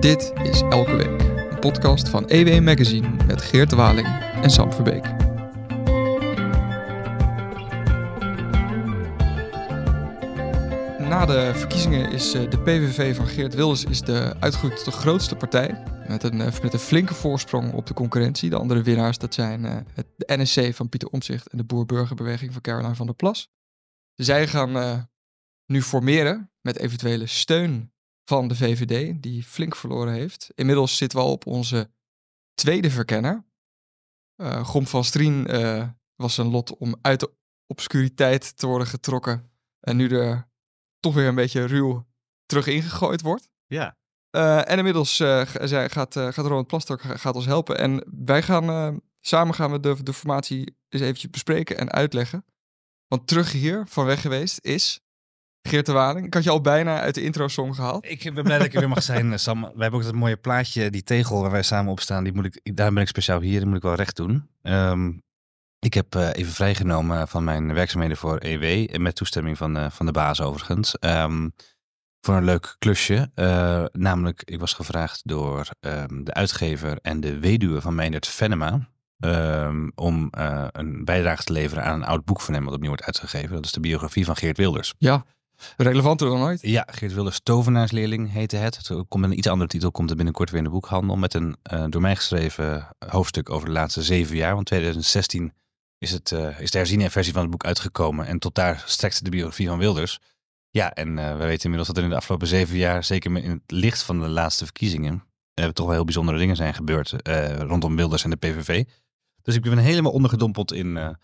Dit is Elke Week, een podcast van EW Magazine met Geert Waling en Sam Verbeek. Na de verkiezingen is eh, de PVV van Geert Wilders is de uitgegroeid tot de grootste partij. Met een, eh, met een flinke voorsprong op de concurrentie. De andere winnaars dat zijn eh, het, de NSC van Pieter Omtzigt en de Boer-Burgerbeweging van Caroline van der Plas. Zij gaan nu formeren met eventuele steun van de VVD, die flink verloren heeft. Inmiddels zitten we al op onze tweede verkenner. Uh, Grom van Strien uh, was een lot om uit de obscuriteit te worden getrokken. En nu er toch weer een beetje ruw terug ingegooid wordt. Ja. Uh, en inmiddels zij gaat, gaat Ronald Plasterk gaat ons helpen. En wij gaan samen gaan we de, de formatie eens eventjes bespreken en uitleggen. Want terug hier van weg geweest is Geert de Waling. Ik had je al bijna uit de intro-song gehaald. Ik ben blij dat ik er weer mag zijn, eh, Sam. We hebben ook dat mooie plaatje, die tegel waar wij samen op staan. Die moet ik, daar ben ik speciaal hier, die moet ik wel recht doen. Um, ik heb uh, even vrijgenomen van mijn werkzaamheden voor EW. Met toestemming van, uh, van de baas overigens. Um, voor een leuk klusje. Uh, namelijk, ik was gevraagd door um, de uitgever en de weduwe van Meindert Venema. om een bijdrage te leveren aan een oud boek van hem wat opnieuw wordt uitgegeven. Dat is de biografie van Geert Wilders. Ja, Relevanter dan ooit? Ja, Geert Wilders Tovenaarsleerling heette het. Komt met een iets andere titel, komt het binnenkort weer in de boekhandel. Met een uh, door mij geschreven hoofdstuk over de laatste zeven jaar. Want 2016 is, het, uh, is de herziene versie van het boek uitgekomen. En tot daar strekt de biografie van Wilders. Ja, en uh, we weten inmiddels dat er in de afgelopen zeven jaar, zeker in het licht van de laatste verkiezingen, er toch wel heel bijzondere dingen zijn gebeurd rondom Wilders en de PVV. Dus ik ben helemaal ondergedompeld in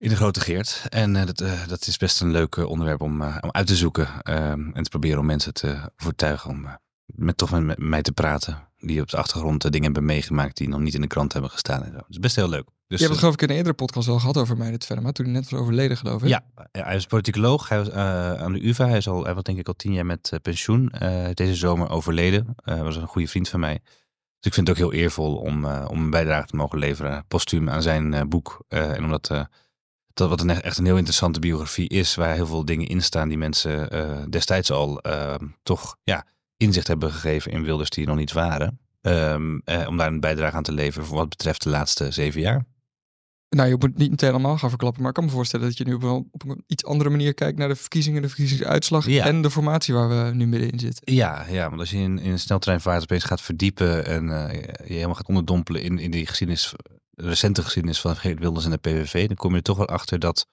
in de Grote Geert. En uh, dat, uh, dat is best een leuk onderwerp om, uh, om uit te zoeken. en te proberen om mensen te overtuigen om met, toch met, met, mij te praten. Die op de achtergrond dingen hebben meegemaakt die nog niet in de krant hebben gestaan. En zo. Dat is best heel leuk. Dus, je hebt het geloof ik in een eerdere podcast al gehad over mij, dit maar toen hij net was overleden geloof ik. Ja, hij is politicoloog. Hij was aan de UvA. Hij, is al, hij was denk ik al tien jaar met pensioen. deze zomer overleden. Hij was een goede vriend van mij. Dus ik vind het ook heel eervol om, om een bijdrage te mogen leveren, postuum aan zijn boek. en omdat dat wat een, echt een heel interessante biografie is, waar heel veel dingen in staan die mensen uh, destijds al uh, toch ja, inzicht hebben gegeven in Wilders die nog niet waren. Um, uh, om daar een bijdrage aan te leveren voor wat betreft de laatste zeven jaar. Nou, je moet niet meteen allemaal gaan verklappen, maar ik kan me voorstellen dat je nu op een, op een iets andere manier kijkt naar de verkiezingen, de verkiezingsuitslag ja. en de formatie waar we nu middenin zitten. Ja, ja want als je in, in een sneltreinvaart opeens gaat verdiepen en je helemaal gaat onderdompelen in, in die geschiedenis recente geschiedenis van Geert Wilders en de PVV, dan kom je er toch wel achter dat,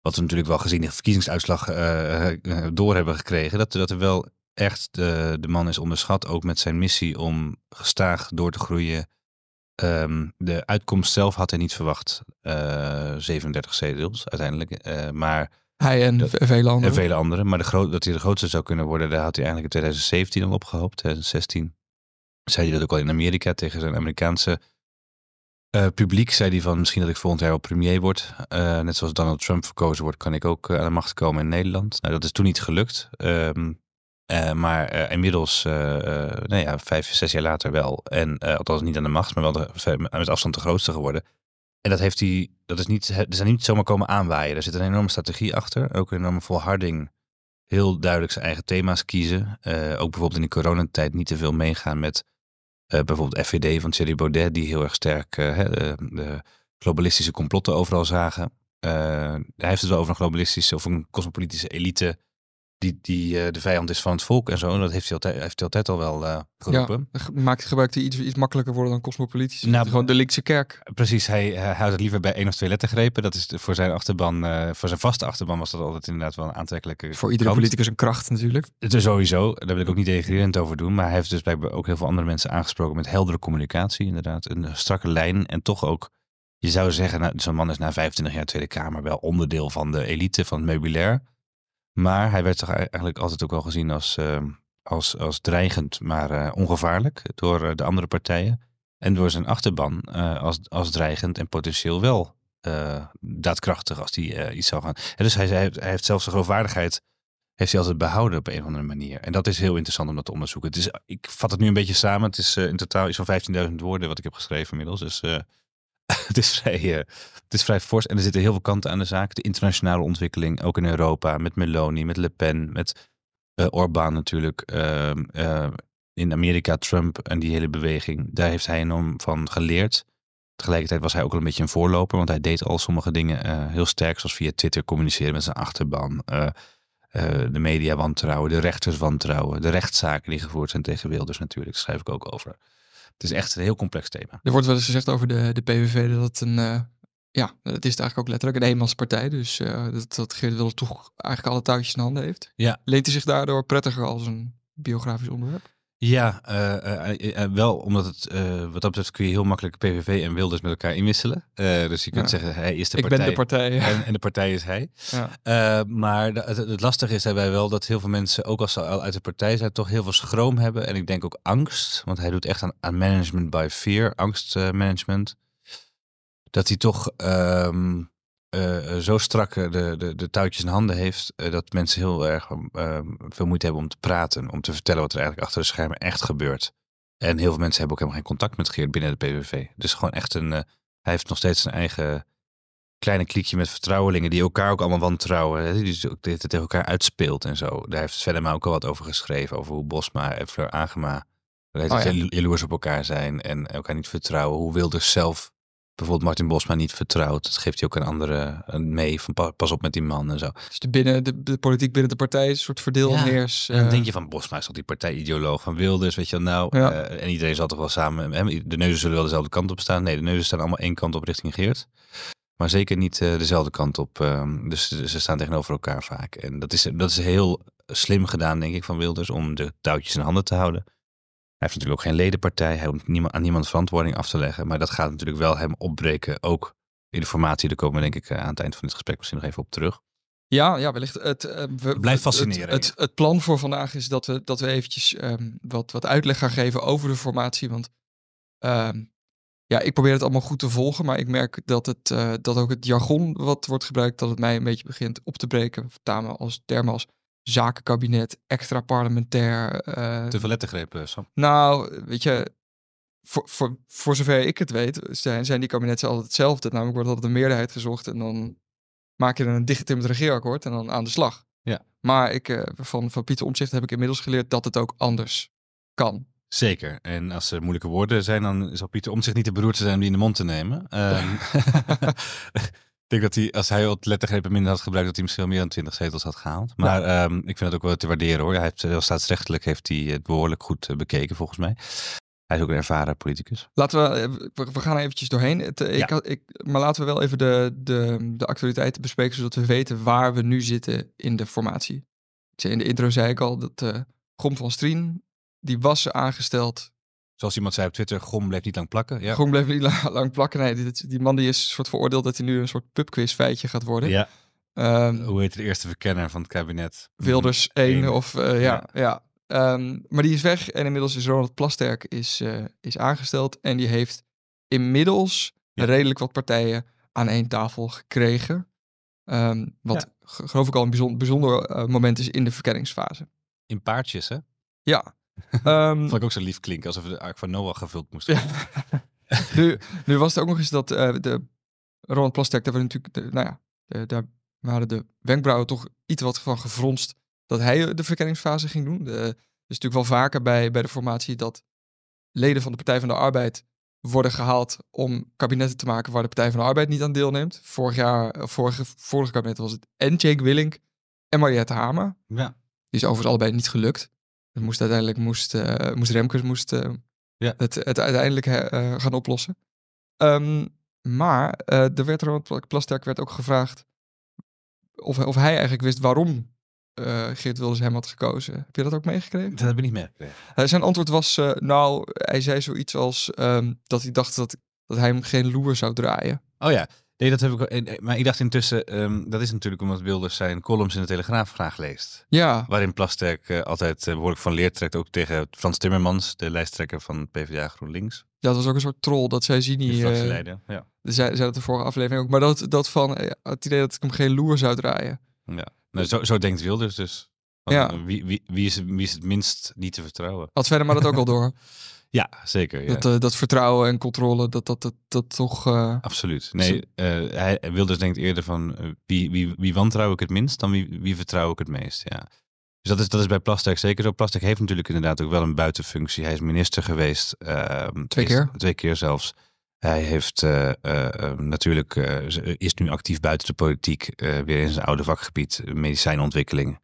wat we natuurlijk wel gezien de verkiezingsuitslag uh, uh, door hebben gekregen, dat, dat er wel echt de, de man is onderschat, ook met zijn missie om gestaag door te groeien. Um, de uitkomst zelf had hij niet verwacht, uh, 37 zetels uiteindelijk, maar... Hij en vele anderen. En vele anderen, maar de groot, dat hij de grootste zou kunnen worden, daar had hij eigenlijk in 2017 al opgehoopt, 2016 zei hij dat ook al in Amerika tegen zijn Amerikaanse uh, publiek zei hij van misschien dat ik volgend jaar wel premier word. Uh, net zoals Donald Trump verkozen wordt, kan ik ook uh, aan de macht komen in Nederland. Nou, dat is toen niet gelukt. Um, maar inmiddels, nou ja, vijf, zes jaar later wel. En althans niet aan de macht, maar wel met afstand de grootste geworden. En dat heeft hij, dat is niet, er zijn niet zomaar komen aanwaaien. Er zit een enorme strategie achter, ook een enorme volharding. Heel duidelijk zijn eigen thema's kiezen. ook bijvoorbeeld in de coronatijd niet te veel meegaan met bijvoorbeeld FVD van Thierry Baudet, die heel erg sterk uh, de, globalistische complotten overal zagen. Uh, hij heeft het wel over een globalistische of een cosmopolitische elite die, die uh, de vijand is van het volk en zo. En dat heeft hij altijd, heeft hij altijd al wel uh, geroepen. Ja, maakt gebruik iets, iets makkelijker worden dan cosmopolitisch. Nou, gewoon de linkse kerk. Precies, hij, hij houdt het liever bij één of twee lettergrepen. Dat is voor zijn achterban, uh, voor zijn vaste achterban was dat altijd inderdaad wel een aantrekkelijke Voor iedere politicus een kracht natuurlijk. Het is sowieso, daar wil ik ook niet degraderend over doen. Maar hij heeft dus blijkbaar ook heel veel andere mensen aangesproken met heldere communicatie inderdaad. Een strakke lijn en toch ook je zou zeggen, nou, zo'n man is na 25 jaar Tweede Kamer wel onderdeel van de elite, van het meubilair. Maar hij werd toch eigenlijk altijd ook wel gezien als, uh, als, als dreigend, maar uh, ongevaarlijk door uh, de andere partijen. En door zijn achterban als, als dreigend en potentieel wel daadkrachtig als hij iets zou gaan. En dus hij, hij, heeft zelfs zijn geloofwaardigheid heeft hij altijd behouden op een of andere manier. En dat is heel interessant om dat te onderzoeken. Het is, ik vat het nu een beetje samen. Het is in totaal iets van 15.000 woorden wat ik heb geschreven inmiddels. Dus het, is vrij, uh, het is vrij fors en er zitten heel veel kanten aan de zaak. De internationale ontwikkeling, ook in Europa, met Meloni, met Le Pen, met uh, Orbán natuurlijk. Uh, in Amerika, Trump en die hele beweging, daar heeft hij enorm van geleerd. Tegelijkertijd was hij ook al een beetje een voorloper, want hij deed al sommige dingen heel sterk, zoals via Twitter communiceren met zijn achterban. De media wantrouwen, de rechters wantrouwen, de rechtszaken die gevoerd zijn tegen Wilders natuurlijk, daar schrijf ik ook over. Het is echt een heel complex thema. Er wordt wel eens gezegd over de, de PVV dat het een, uh, ja, het is eigenlijk ook letterlijk een eenmanspartij. Dus uh, dat, dat Geert Wilders toch eigenlijk alle touwtjes in handen heeft. Ja. Leent hij zich daardoor prettiger als een biografisch onderwerp? Ja, uh, uh, wel omdat het wat dat betreft kun je heel makkelijk PVV en Wilders met elkaar inwisselen. dus je kunt ja. zeggen, hij is de partij. Ik ben de partij. En, en, de partij is hij. Ja. maar het, het, lastige is daarbij wel dat heel veel mensen, ook als ze al uit de partij zijn, toch heel veel schroom hebben. En ik denk ook angst, want hij doet echt aan, aan management by fear, angstmanagement. dat hij toch um, uh, zo strak de, de, de touwtjes in handen heeft, uh, dat mensen heel erg uh, veel moeite hebben om te praten, om te vertellen wat er eigenlijk achter de schermen echt gebeurt. En heel veel mensen hebben ook helemaal geen contact met Geert binnen de PVV. Dus gewoon echt een, hij heeft nog steeds zijn eigen kleine kliekje met vertrouwelingen die elkaar ook allemaal wantrouwen. Hè, die ook dit tegen elkaar uitspeelt en zo. Daar heeft Venema ook al wat over geschreven, over hoe Bosma en Fleur Agema oh, ja. jaloers op elkaar zijn en elkaar niet vertrouwen. Hoe Wilders zelf bijvoorbeeld Martin Bosma niet vertrouwt. Dat geeft hij ook aan anderen mee van pas op met die man en zo. Dus de, binnen, de, de politiek binnen de partij is een soort verdeel en heers. En dan denk je van Bosma is toch die partijideoloog van Wilders, weet je wel nou. Ja. Uh, en iedereen zal toch wel samen, de neuzen zullen wel dezelfde kant op staan. Nee, de neuzen staan allemaal één kant op richting Geert. Maar zeker niet uh, dezelfde kant op. Uh, dus ze staan tegenover elkaar vaak. En dat is, dat is heel slim gedaan, denk ik, van Wilders om de touwtjes in handen te houden heeft natuurlijk ook geen ledenpartij. Hij hoeft niemand, aan niemand verantwoording af te leggen. Maar dat gaat natuurlijk wel hem opbreken. Ook in de formatie. Daar komen we denk ik eh, aan het eind van dit gesprek misschien nog even op terug. Ja, ja wellicht. Het, uh, we, Blijft fascineren. Het, het, het, plan voor vandaag is dat we, dat we eventjes um, wat, wat uitleg gaan geven over de formatie. Want um, ja, ik probeer het allemaal goed te volgen. Maar ik merk dat, het, uh, dat ook het jargon wat wordt gebruikt, dat het mij een beetje begint op te breken. Termen als, termen als zakenkabinet, extra parlementair. Uh, Te veel lettergrepen, Sam. Nou, weet je, voor, voor, voor zover ik het weet, zijn, zijn die kabinetten altijd hetzelfde. Namelijk wordt altijd een meerderheid gezocht en dan maak je er een dichtgetimmerd regeerakkoord en dan aan de slag. Ja. Maar ik, uh, van, van Pieter Omtzigt heb ik inmiddels geleerd dat het ook anders kan. Zeker. En als er moeilijke woorden zijn, dan zal Pieter Omtzigt niet de beroerte zijn om die in de mond te nemen. Ik denk dat hij, als hij wat lettergrepen minder had gebruikt, dat hij misschien wel meer dan 20 zetels had gehaald. Maar ja. um, ik vind het ook wel te waarderen hoor. Hij heeft, heel staatsrechtelijk heeft hij het behoorlijk goed uh, bekeken volgens mij. Hij is ook een ervaren politicus. Laten we, eh, we gaan eventjes doorheen. Het, eh, ja. ik, ik, maar laten we wel even de, de, de actualiteiten bespreken, zodat we weten waar we nu zitten in de formatie. In de intro zei ik al dat uh, Gom van Strien, die was aangesteld Zoals iemand zei op Twitter, Gom bleef niet lang plakken. Ja. Gom bleef niet lang, plakken. Nee, die, die, man die is soort veroordeeld dat hij nu een soort pubquiz feitje gaat worden. Ja. Um, Hoe heet de eerste verkenner van het kabinet? Wilders 1 of uh, ja. ja. Um, maar die is weg en inmiddels is Ronald Plasterk is, uh, is aangesteld. En die heeft inmiddels ja. redelijk wat partijen aan één tafel gekregen. Um, wat ja. geloof ik al een bijzonder, bijzonder uh, moment is in de verkenningsfase. In paardjes, hè? Ja, Um, Vond ik ook zo lief klinken, alsof de Ark van Noah gevuld moesten nu, nu was het ook nog eens dat uh, de Ronald Plasterk, daar, natuurlijk, de, nou ja, de, daar waren de wenkbrauwen toch iets wat van gefronst dat hij de verkenningsfase ging doen. Het is natuurlijk wel vaker bij, bij de formatie dat leden van de Partij van de Arbeid worden gehaald om kabinetten te maken waar de Partij van de Arbeid niet aan deelneemt. Vorig jaar, vorige, vorige kabinet was het en Jake Willink en Mariette Hamer. Ja. Die is overigens allebei niet gelukt. Het moest uiteindelijk moest, uh, moest Remkes moest, uh, ja. het, het uiteindelijk uh, gaan oplossen. Um, maar er werd er Plasterk werd ook gevraagd of, of hij eigenlijk wist waarom Geert Wilders hem had gekozen. Heb je dat ook meegekregen? Dat heb ik niet meegekregen. zijn antwoord was, nou, hij zei zoiets als um, dat hij dacht dat, dat hij hem geen loer zou draaien. Oh ja, Nee, dat heb ik. Eh, maar ik dacht intussen, um, dat is natuurlijk omdat Wilders zijn columns in de Telegraaf graag leest. Ja. Waarin Plasterk uh, altijd uh, behoorlijk van leer trekt, ook tegen Frans Timmermans, de lijsttrekker van PvdA GroenLinks. Ja, dat was ook een soort troll dat zij zien niet. Uh, ja. Zij, zei dat de vorige aflevering ook. Maar dat, dat van het idee dat ik hem geen loer zou draaien. Ja, nou, zo, zo denkt Wilders dus. ja. Wie, wie, wie, is, wie is het minst niet te vertrouwen? Had verder maar dat ook al door. Ja, zeker. Ja. Dat, uh, dat vertrouwen en controle, dat dat, dat, dat toch... Uh... Absoluut. Nee, uh, hij Wilders denkt eerder van wie, wie, wie wantrouw ik het minst dan wie, wie vertrouw ik het meest. Ja. Dus dat is, dat is bij Plasterk zeker zo. Plasterk heeft natuurlijk inderdaad ook wel een buitenfunctie. Hij is minister geweest. ehm, Twee is- keer? Twee keer zelfs. Hij heeft eh, eh, eh, natuurlijk, eh, is nu actief buiten de politiek. eh, weer in zijn oude vakgebied, eh, medicijnontwikkeling.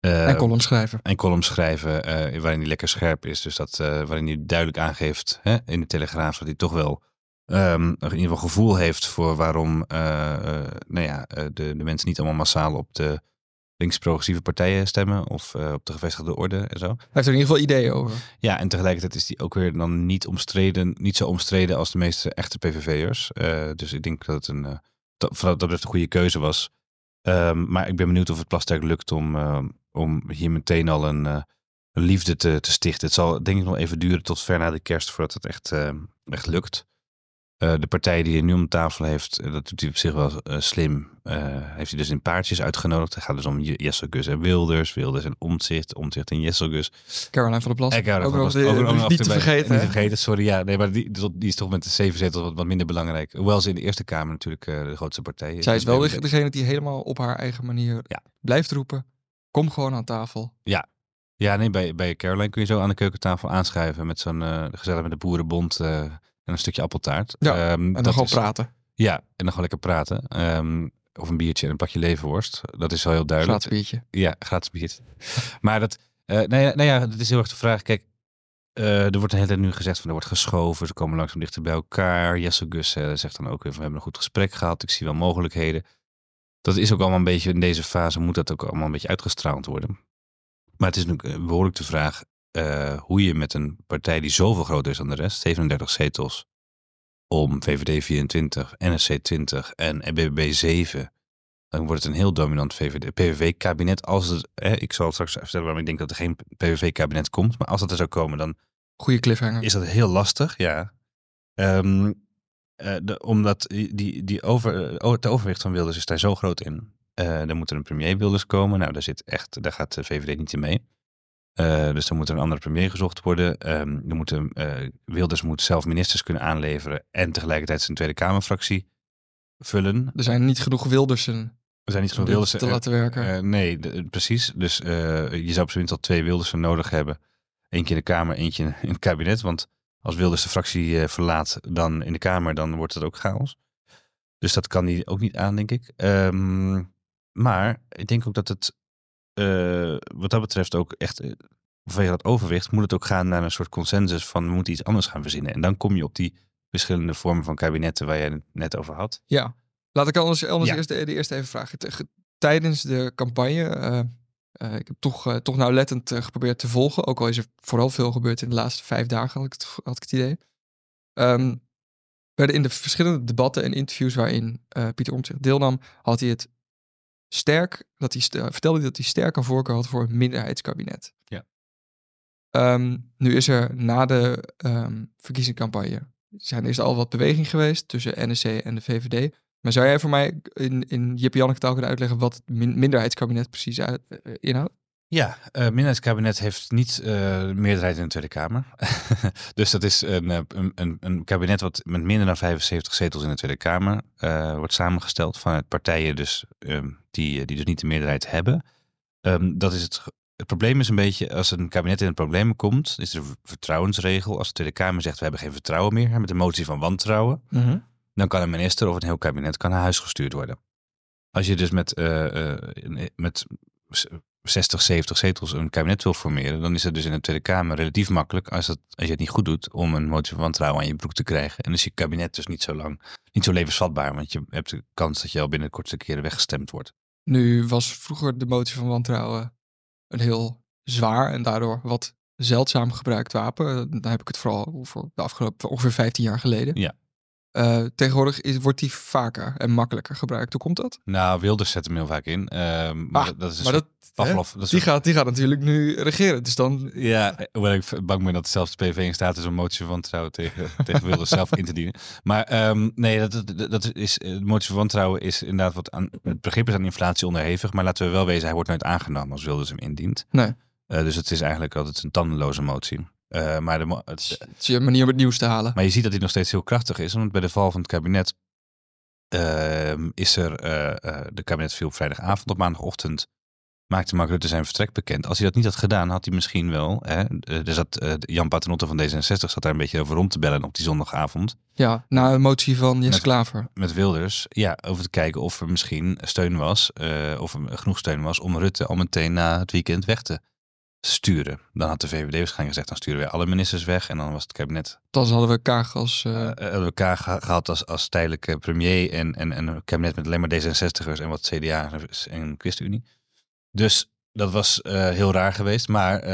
Eh, en column schrijven. en columns schrijven eh, waarin hij lekker scherp is. Dus dat, eh, waarin hij duidelijk aangeeft hè, in de Telegraaf dat hij toch wel ehm, in ieder geval gevoel heeft voor waarom nou ja, de, de mensen niet allemaal massaal op de links-progressieve partijen stemmen of op de gevestigde orde en zo. Hij heeft er in ieder geval ideeën over. Ja, en tegelijkertijd is die ook weer dan niet omstreden, niet zo omstreden als de meeste echte PVV'ers. Dus ik denk dat het een, dat, dat het een goede keuze was. Ehm, maar ik ben benieuwd of het Plasterk lukt om, ehm, om hier meteen al een, eh, een liefde te, te stichten. Het zal denk ik nog even duren tot ver na de kerst voordat het echt, ehm, echt lukt. Eh, de partij die hij nu om tafel heeft, eh, dat doet hij op zich wel eh, slim. heeft hij dus in paardjes uitgenodigd. Het gaat dus om Je- Jesselgus en Wilders, Wilders en Omtzigt, Omtzigt en Jesselgus. Caroline van der Plas. Ook nog niet en te vergeten. Niet te vergeten, sorry. Ja, nee, maar die, die is toch met de zeven zetels wat, wat minder belangrijk. Hoewel ze in de Eerste Kamer natuurlijk de grootste partij is. Zij is wel Dus de- degene die helemaal op haar eigen manier Ja. blijft roepen. Kom gewoon aan tafel. Ja, nee, bij, bij Caroline kun je zo aan de keukentafel aanschuiven met zo'n gezellig met de boerenbond en een stukje appeltaart. Ja, Ehm, En dat dan gewoon is- praten. Ja, en dan gewoon lekker praten. Ehm, of een biertje en een pakje leverworst. Dat is wel heel duidelijk. Gratis biertje. Ja, gratis biertje. maar dat, eh nou, ja, nou ja, dat is heel erg de vraag. Kijk, eh, er wordt een hele tijd nu gezegd van er wordt geschoven. Ze komen langzaam dichter bij elkaar. Jesse Gus eh, zegt dan ook weer van we hebben een goed gesprek gehad. Ik zie wel mogelijkheden. Dat is ook allemaal een beetje in deze fase moet dat ook allemaal een beetje uitgestraald worden. Maar het is natuurlijk eh, behoorlijk de vraag eh, hoe je met een partij die zoveel groter is dan de rest, 37 zetels, om VVD 24, NSC 20 en BBB 7, dan wordt het een heel dominant VVD, PVV-kabinet. Als het, ik zal straks vertellen waarom ik denk dat er geen PVV-kabinet komt, maar als dat er zou komen, dan Goede cliffhanger. is dat heel lastig, ja. Ehm, eh, de, omdat die, die, over, eh, het overwicht van Wilders is daar zo groot in. Er moet er een premier Wilders komen. Nou, daar, zit echt, daar gaat de VVD niet in mee. Eh, dus dan moet er een andere premier gezocht worden. Ehm, er moeten, eh, Wilders moet zelf ministers kunnen aanleveren en tegelijkertijd zijn Tweede Kamerfractie vullen. Er zijn niet genoeg Wildersen Er zijn niet genoeg dit Wilders. te laten werken. Eh, nee, de- precies. Dus eh, je zou op zijn minst al twee Wildersen nodig hebben. Eentje in de Kamer, eentje in het kabinet. Want als Wilders de fractie eh, verlaat dan in de Kamer, dan wordt het ook chaos. Dus dat kan hij ook niet aan, denk ik. Ehm, maar ik denk ook dat het eh, wat dat betreft ook echt... eh, Vanwege dat overwicht moet het ook gaan naar een soort consensus van we moeten iets anders gaan verzinnen. En dan kom je op die verschillende vormen van kabinetten waar jij het net over had. Ja. Laat ik anders, anders Ja. eerst de, de eerste even vragen. Tijdens de campagne, eh, ik heb toch, toch nauwlettend geprobeerd te volgen. Ook al is er vooral veel gebeurd in de laatste vijf dagen, had ik het, had ik het idee. Ehm, werden in de verschillende debatten en interviews waarin Pieter Omtzigt deelnam, had hij het sterk, dat hij, st- vertelde dat hij sterk een voorkeur had voor een minderheidskabinet. Ja. Ehm, nu is er na de ehm verkiezingscampagne zijn er al wat beweging geweest tussen NSC en de VVD. Maar zou jij voor mij in, in Jip Janneke taal kunnen uitleggen wat het min- minderheidskabinet precies uit, eh, inhoudt? Ja, het minderheidskabinet heeft niet eh meerderheid in de Tweede Kamer. dus dat is een, eh, een, een, een kabinet wat met minder dan 75 zetels in de Tweede Kamer eh, wordt samengesteld vanuit partijen dus, ehm, die, die dus niet de meerderheid hebben. Ehm, dat is het, het probleem is een beetje, als een kabinet in een probleem komt, is er een vertrouwensregel. Als de Tweede Kamer zegt we hebben geen vertrouwen meer, hè, met een motie van wantrouwen, dan kan een minister of een heel kabinet kan naar huis gestuurd worden. Als je dus met, met 60, 70 zetels een kabinet wil formeren, dan is het dus in de Tweede Kamer relatief makkelijk, als, het, als je het niet goed doet, om een motie van wantrouwen aan je broek te krijgen. En dan is je kabinet dus niet zo lang, niet zo levensvatbaar, want je hebt de kans dat je al binnen de kortste keren weggestemd wordt. Nu was vroeger de motie van wantrouwen een heel zwaar en daardoor wat zeldzaam gebruikt wapen. Dan heb ik het vooral over de afgelopen ongeveer 15 jaar geleden. Ja. Eh, tegenwoordig is, wordt die vaker en makkelijker gebruikt. Hoe komt dat? Nou, Wilders zet hem heel vaak in. ehm, maar Ah, dat, is maar dat, hè, Pavlov. Dat is die, een- gaat, die gaat natuurlijk nu regeren. Dus dan Ja, hoewel ik bang ben dat zelfs de PV in staat is om motie van wantrouwen tegen, tegen Wilders zelf in te dienen. Maar ehm, nee, dat, dat, dat is, eh, de motie van wantrouwen is inderdaad wat aan, het begrip is aan inflatie onderhevig. Maar laten we wel wezen, hij wordt nooit aangenomen als Wilders hem indient. Nee. Eh, dus het is eigenlijk altijd een tandenloze motie. Eh, maar, de, het, het is je manier om het nieuws te halen. maar je ziet dat hij nog steeds heel krachtig is. Want bij de val van het kabinet ehm, is er, eh, de kabinet viel op vrijdagavond op maandagochtend. maakte Mark Rutte zijn vertrek bekend. Als hij dat niet had gedaan, had hij misschien wel. Hè, er zat, uh, Jan Paternotte van D66 zat daar een beetje over rond te bellen op die zondagavond. Ja, na een motie van Jesse Klaver. Met Wilders. Ja, over te kijken of er misschien steun was. Uh, of er genoeg steun was om Rutte al meteen na het weekend weg te sturen. Dan had de VVD waarschijnlijk gezegd, dan sturen wij alle ministers weg en dan was het kabinet. Dan hadden we Kaag als... Uh... Uh, hadden we Kaag gehad als, als tijdelijke premier en, en, en een kabinet met alleen maar D66'ers en wat CDA en ChristenUnie. Dus dat was uh, heel raar geweest. Maar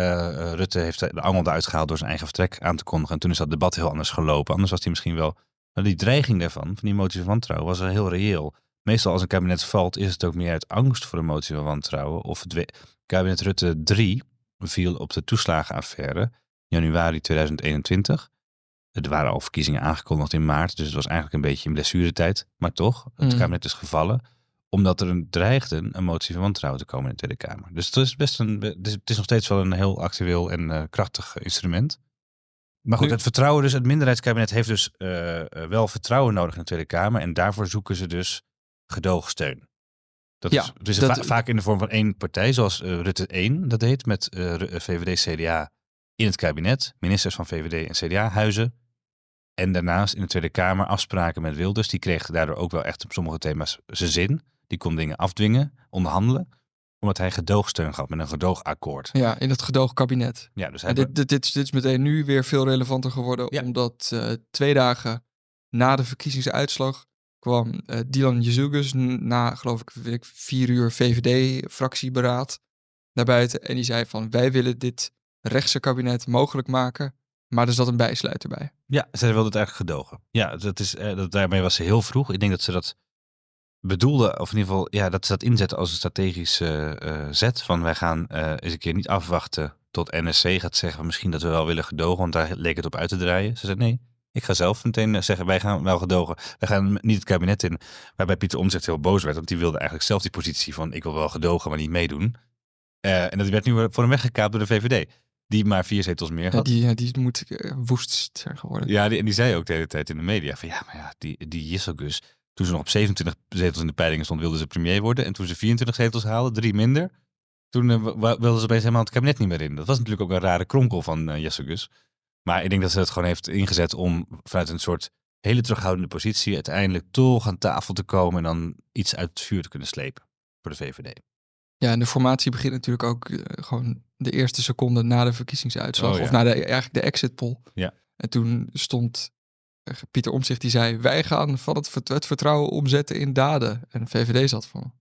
Rutte heeft de angel eruit gehaald door zijn eigen vertrek aan te kondigen. En toen is dat debat heel anders gelopen. Anders was hij misschien wel... Nou, die dreiging daarvan, van die motie van wantrouwen, was heel reëel. Meestal als een kabinet valt, is het ook meer uit angst voor een motie van wantrouwen. Of het kabinet Rutte 3 viel op de toeslagenaffaire, januari 2021. Er waren al verkiezingen aangekondigd in maart, dus het was eigenlijk een beetje in blessuretijd. Maar toch, het mm. kabinet is gevallen omdat er een dreigde een motie van wantrouwen te komen in de Tweede Kamer. Dus het is best een, het is nog steeds wel een heel actueel en uh, krachtig instrument. Maar goed, het vertrouwen dus, het minderheidskabinet heeft dus uh, wel vertrouwen nodig in de Tweede Kamer. En daarvoor zoeken ze dus gedoogsteun. Dat ja, is, dus dat, vaak in de vorm van één partij, zoals uh, Rutte 1 dat heet, met VVD, CDA in het kabinet, ministers van VVD en CDA huizen. En daarnaast in de Tweede Kamer afspraken met Wilders. Die kreeg daardoor ook wel echt op sommige thema's zijn zin. Die kon dingen afdwingen, onderhandelen omdat hij gedoogsteun gaf met een gedoogakkoord. Ja, in het gedoogkabinet. Ja, dus hij dit, dit, dit, dit, is meteen nu weer veel relevanter geworden, omdat uh, twee dagen na de verkiezingsuitslag kwam uh, Dylan Jezugus na, geloof ik, vier uur VVD-fractieberaad naar buiten. En die zei van, wij willen dit rechtse kabinet mogelijk maken, maar er zat een bijsluiter bij. Ja, zij wilde het eigenlijk gedogen. Ja, dat is, uh, dat, daarmee was ze heel vroeg. Ik denk dat ze dat bedoelde, of in ieder geval, ja, dat ze dat inzetten als een strategische uh, zet. Van wij gaan eens een keer niet afwachten tot NSC gaat zeggen, misschien dat we wel willen gedogen, want daar leek het op uit te draaien. Ze zei nee, ik ga zelf meteen zeggen, wij gaan wel gedogen. Wij gaan niet het kabinet in. Waarbij Pieter Omtzigt heel boos werd, want die wilde eigenlijk zelf die positie van ik wil wel gedogen, maar niet meedoen. Uh, en dat werd nu voor hem weggekaapt door de VVD. Die maar vier zetels meer had. Ja, die, die moet woest zijn geworden. Ja, die, en die zei ook de hele tijd in de media van ja, maar ja, die, die Jisselgus, toen ze nog op 27 zetels in de peilingen stond, wilden ze premier worden. En toen ze 24 zetels haalden, drie minder, toen uh, wilden ze opeens helemaal het kabinet niet meer in. Dat was natuurlijk ook een rare kronkel van uh. Maar ik denk dat ze het gewoon heeft ingezet om vanuit een soort hele terughoudende positie uiteindelijk toch aan tafel te komen en dan iets uit het vuur te kunnen slepen voor de VVD. Ja, en de formatie begint natuurlijk ook uh, gewoon de eerste seconde na de verkiezingsuitslag. Oh, ja. Of na de, eigenlijk de exit poll. Ja. En toen stond Pieter Omtzigt die zei, wij gaan van het, het vertrouwen omzetten in daden. En VVD zat van...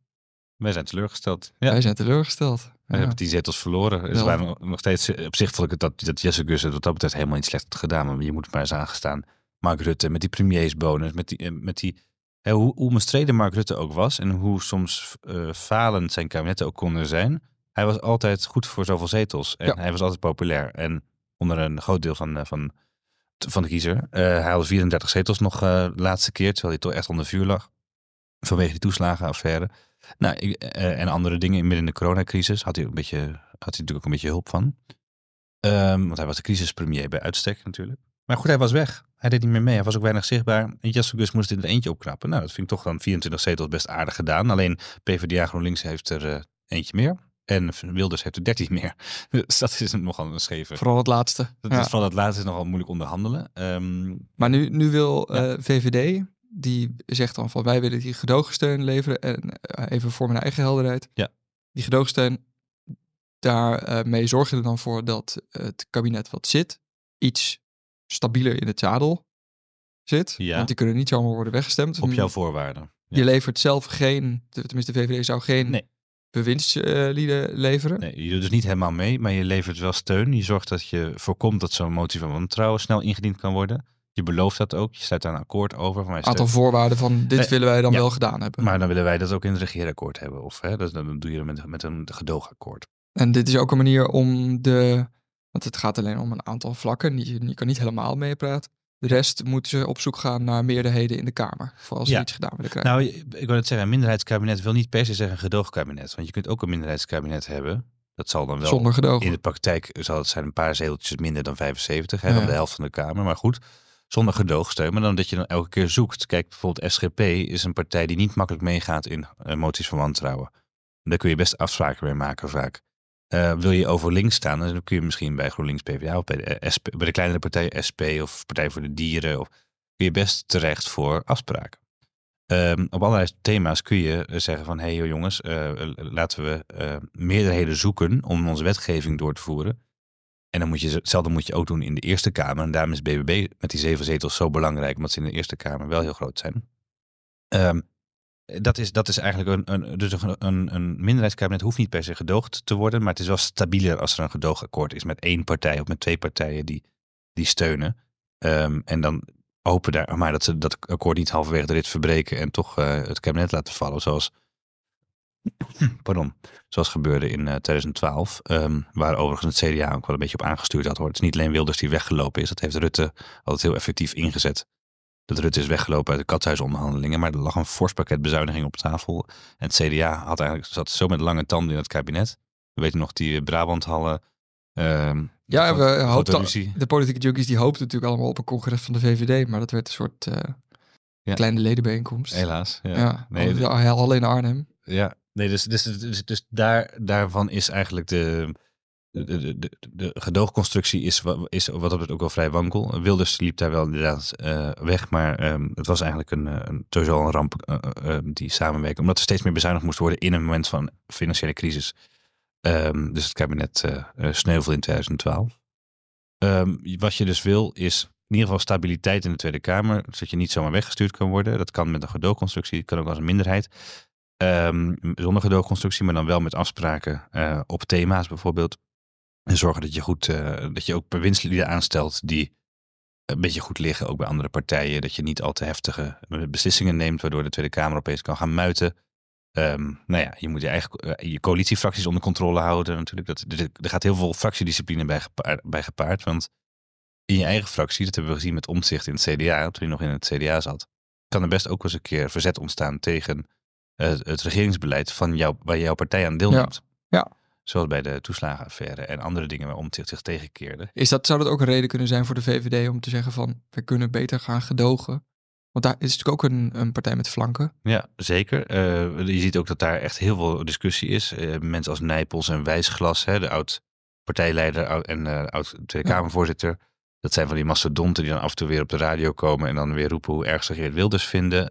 Wij zijn teleurgesteld. Ja. Wij zijn teleurgesteld. We hebben die zetels verloren. Dus waren nog steeds op zich vond ik dat, dat Jesse Gus het wat dat betreft helemaal niet slecht had gedaan. Maar je moet maar eens aangestaan. Mark Rutte met die premiersbonus, met die, eh, met die hè, hoe, hoe omstreden Mark Rutte ook was en hoe soms uh, falend zijn kabinetten ook konden zijn. Hij was altijd goed voor zoveel zetels en hij was altijd populair. En onder een groot deel van, eh, van van de kiezer. Uh, hij haalde 34 zetels nog uh, de laatste keer, terwijl hij toch echt onder vuur lag. Vanwege die toeslagenaffaire. Nou, uh, en andere dingen midden in de coronacrisis had hij, een beetje, had hij natuurlijk ook een beetje hulp van. Um, want hij was de crisispremier bij uitstek natuurlijk. Maar goed, hij was weg. Hij deed niet meer mee. Hij was ook weinig zichtbaar. En Gus moest in er eentje opknappen. Nou, dat vind ik toch dan 24 zetels best aardig gedaan. Alleen PvdA GroenLinks heeft er eentje meer. En Wilders heeft er 13 meer. Dus dat is nogal een scheve. Vooral het laatste. Dat is vooral het laatste is nogal moeilijk onderhandelen. Um, maar nu, nu wil ja. uh, VVD, die zegt dan van wij willen die gedoogsteun leveren. En uh, even voor mijn eigen helderheid. Ja. Die gedoogsteun, daarmee uh, zorgen er dan voor dat het kabinet wat zit, iets stabieler in het zadel zit. Ja. Want die kunnen niet zomaar worden weggestemd. Op jouw voorwaarden. Je levert zelf geen, tenminste de VVD zou geen nee bewindslieden leveren. Nee, je doet dus niet helemaal mee, maar je levert wel steun. Je zorgt dat je voorkomt dat zo'n motie van wantrouwen snel ingediend kan worden. Je belooft dat ook. Je sluit daar een akkoord over. Een aantal voorwaarden van dit willen wij dan wel gedaan hebben. Maar dan willen wij dat ook in het regeerakkoord hebben. Of hè, dus dan doe je het met, met een gedoogakkoord. En dit is ook een manier om de... Want het gaat alleen om een aantal vlakken. Je, je kan niet helemaal meepraten. De rest moeten ze op zoek gaan naar meerderheden in de Kamer. Voor als ze iets gedaan willen krijgen. Nou, ik wil het zeggen, een minderheidskabinet wil niet per se zeggen een gedoogkabinet. Want je kunt ook een minderheidskabinet hebben. Dat zal dan wel. Zonder gedoog. In de praktijk zal het zijn een paar zeteltjes minder dan 75, hè, ja. dan de helft van de Kamer. Maar goed, zonder gedoogsteun. Maar dan dat je dan elke keer zoekt. Kijk, bijvoorbeeld SGP is een partij die niet makkelijk meegaat in uh, moties van wantrouwen. Daar kun je best afspraken mee maken vaak. Uh, wil je over links staan, dan kun je misschien bij GroenLinks PvdA of bij de, SP, bij de kleinere partij SP of Partij voor de Dieren. Of, kun je best terecht voor afspraken. Um, op allerlei thema's kun je zeggen van hé hey, jongens, laten we meerderheden zoeken om onze wetgeving door te voeren. En dan moet je, hetzelfde moet je ook doen in de Eerste Kamer. En daarom is BBB met die zeven zetels zo belangrijk, omdat ze in de Eerste Kamer wel heel groot zijn. Um, dat is, dat is eigenlijk een, een, dus een, een, minderheidskabinet hoeft niet per se gedoogd te worden, maar het is wel stabieler als er een gedoogakkoord is met één partij of met twee partijen die, die steunen. Um, en dan hopen daar maar dat ze dat akkoord niet halverwege de rit verbreken en toch uh, het kabinet laten vallen, zoals, pardon, zoals gebeurde in uh, 2012, um, waar overigens het CDA ook wel een beetje op aangestuurd had. Hoor. Het is niet alleen Wilders die weggelopen is, dat heeft Rutte altijd heel effectief ingezet dat Rutte is weggelopen uit de katshuisonderhandelingen. Maar er lag een fors pakket bezuiniging op tafel. En het CDA had eigenlijk, zat zo met lange tanden in het kabinet. We weten nog die Brabanthallen. Uh, ja, we hoopten, de politieke junkies die hoopten natuurlijk allemaal op een congres van de VVD. Maar dat werd een soort uh, ja. kleine ledenbijeenkomst. Helaas. Ja. ja nee, alleen Arnhem. Ja, nee, dus, dus, dus, dus daar, daarvan is eigenlijk de de, de, de, gedoogconstructie is, is wat dat ook wel vrij wankel. Wilders liep daar wel inderdaad uh, weg, maar um, het was eigenlijk een, eh, een, sowieso een ramp uh, die samenwerking. Omdat er steeds meer bezuinigd moest worden in een moment van financiële crisis. Um, dus het kabinet sneuvelde in 2012. Um, wat je dus wil is in ieder geval stabiliteit in de Tweede Kamer. Zodat je niet zomaar weggestuurd kan worden. Dat kan met een gedoogconstructie, dat kan ook als een minderheid. Zonder gedoogconstructie, maar dan wel met afspraken op thema's bijvoorbeeld. En zorgen dat je goed, uh, dat je ook bewindslieden aanstelt die een beetje goed liggen, ook bij andere partijen. Dat je niet al te heftige beslissingen neemt, waardoor de Tweede Kamer opeens kan gaan muiten. Um, nou ja, je moet je eigen uh, je coalitiefracties onder controle houden. Natuurlijk. Dat, er gaat heel veel fractiediscipline bij gepaard, bij gepaard. Want in je eigen fractie, dat hebben we gezien met omzicht in het CDA, toen hij nog in het CDA zat, kan er best ook eens een keer verzet ontstaan tegen het regeringsbeleid van jou, waar jouw partij aan deelneemt. Ja. ja. Zoals bij de toeslagenaffaire en andere dingen waar Omtzigt zich tegenkeerde. Is dat, zou dat ook een reden kunnen zijn voor de VVD om te zeggen van we kunnen beter gaan gedogen? Want daar is natuurlijk ook een, een partij met flanken. Ja, zeker. Uh, je ziet ook dat daar echt heel veel discussie is. Uh, mensen als Nijpels en Wijsglas, hè, de oud-partijleider en uh, oud-Tweede Kamervoorzitter. Dat zijn van die mastodonten die dan af en toe weer op de radio komen en dan weer roepen hoe erg ze Geert Wilders vinden.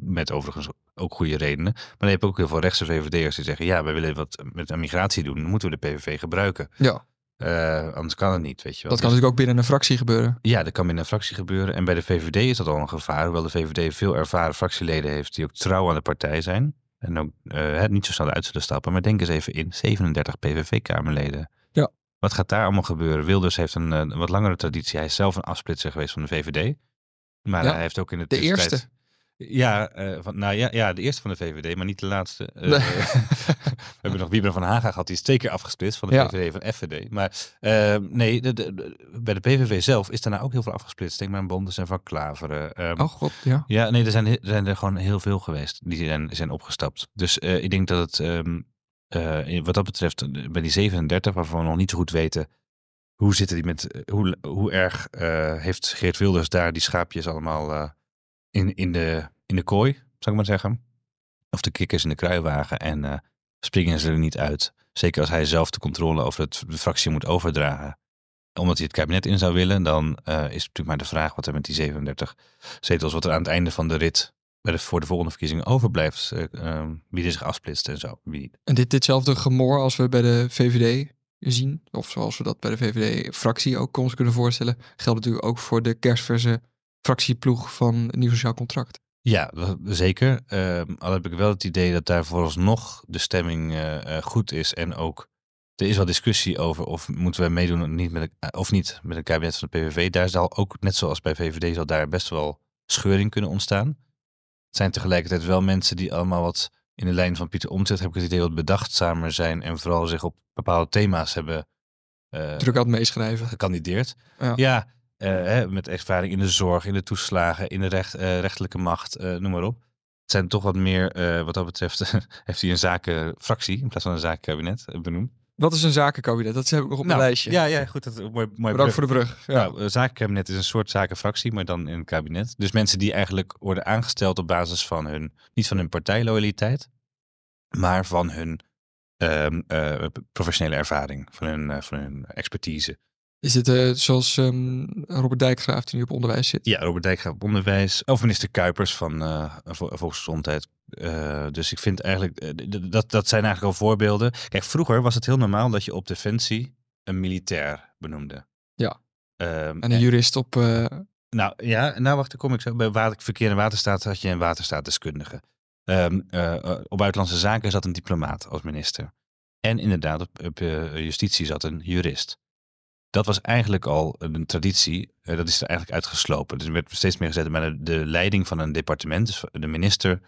Met overigens ook goede redenen. Maar dan heb je ook heel veel rechtse VVD'ers die zeggen... ja, wij willen wat met migratie doen. Dan moeten we de PVV gebruiken. Ja. Uh, anders kan het niet, weet je wel. Dat kan natuurlijk ook binnen een fractie gebeuren. Ja, dat kan binnen een fractie gebeuren. En bij de VVD is dat al een gevaar. Hoewel de VVD veel ervaren fractieleden heeft die ook trouw aan de partij zijn. En ook uh, niet zo snel uit zullen stappen. Maar denk eens even in, 37 PVV-kamerleden. Ja. Wat gaat daar allemaal gebeuren? Wilders heeft een, een, wat langere traditie. Hij is zelf een afsplitser geweest van de VVD. Maar hij heeft ook in de De eerste. Ja, uh, van, nou ja, ja, de eerste van de VVD, maar niet de laatste. Uh, we hebben nog Wiebren van Haga gehad, die is twee keer afgesplitst van de ja. VVD van FVD. Maar uh, nee, de, de, bij de PVV zelf is daarna ook heel veel afgesplitst. Denk maar aan Bondes en Van Klaveren. Um, oh god, ja. Ja, nee, er zijn, er zijn er gewoon heel veel geweest die zijn, zijn opgestapt. Dus ik denk dat het, um, wat dat betreft, bij die 37, waarvan we nog niet zo goed weten hoe zitten die met, hoe, hoe erg heeft Geert Wilders daar die schaapjes allemaal in, in, de, in de kooi, zou ik maar zeggen. Of de kikkers in de kruiwagen en uh, springen ze er niet uit. Zeker als hij zelf de controle over het, de fractie moet overdragen. Omdat hij het kabinet in zou willen, dan uh, is natuurlijk maar de vraag wat er met die 37 zetels, wat er aan het einde van de rit voor de volgende verkiezingen overblijft. Uh, wie er zich afsplitst en zo. Wie... En dit, ditzelfde gemor als we bij de VVD zien, of zoals we dat bij de VVD-fractie ook ons kunnen voorstellen, geldt natuurlijk ook voor de kerstverse fractieploeg van Nieuw Sociaal Contract. Ja, zeker. Uh, al heb ik wel het idee dat daar vooralsnog de stemming uh, goed is. En ook, er is wel discussie over of moeten we meedoen niet met of niet met een kabinet van de PVV. Daar zal ook, net zoals bij VVD, zal daar best wel scheuring kunnen ontstaan. Het zijn tegelijkertijd wel mensen die allemaal wat in de lijn van Pieter Omtzigt, heb ik het idee, wat bedachtzamer zijn. En vooral zich op bepaalde thema's hebben... Uh, Druk aan het meeschrijven. Gekandideerd. Ja, ja uh, met ervaring in de zorg, in de toeslagen, in de recht, uh, rechterlijke macht, uh, noem maar op. Het zijn toch wat meer, wat dat betreft, heeft hij een zakenfractie in plaats van een zakenkabinet benoemd. Wat is een zakenkabinet? Dat heb ik nog op nou, mijn lijstje. Ja, ja goed. Dat, mooi, mooi Bedankt voor de brug. Ja. Nou, een zakenkabinet is een soort zakenfractie, maar dan in een kabinet. Dus mensen die eigenlijk worden aangesteld op basis van hun, niet van hun partijloyaliteit, maar van hun ehm, eh, professionele ervaring, van hun, eh, van hun expertise. Is het eh, zoals ehm, Robert Dijkgraaf die nu op onderwijs zit? Ja, Robert Dijk gaat op onderwijs. Of minister Kuipers van eh, Vo- Volksgezondheid. Eh, dus ik vind eigenlijk, dat, dat zijn eigenlijk al voorbeelden. Kijk, vroeger was het heel normaal dat je op Defensie een militair benoemde. Ja. Ehm, En een jurist op... nou ja, nou wacht, daar kom ik zo. Bij water, verkeer en waterstaat had je een waterstaatdeskundige. Ehm, eh, eh, op buitenlandse zaken zat een diplomaat als minister. En inderdaad, op, op justitie zat een jurist. Dat was eigenlijk al een traditie. eh, dat is er eigenlijk uitgeslopen. Dus er werd steeds meer gezet. Maar de, leiding van een departement, dus de minister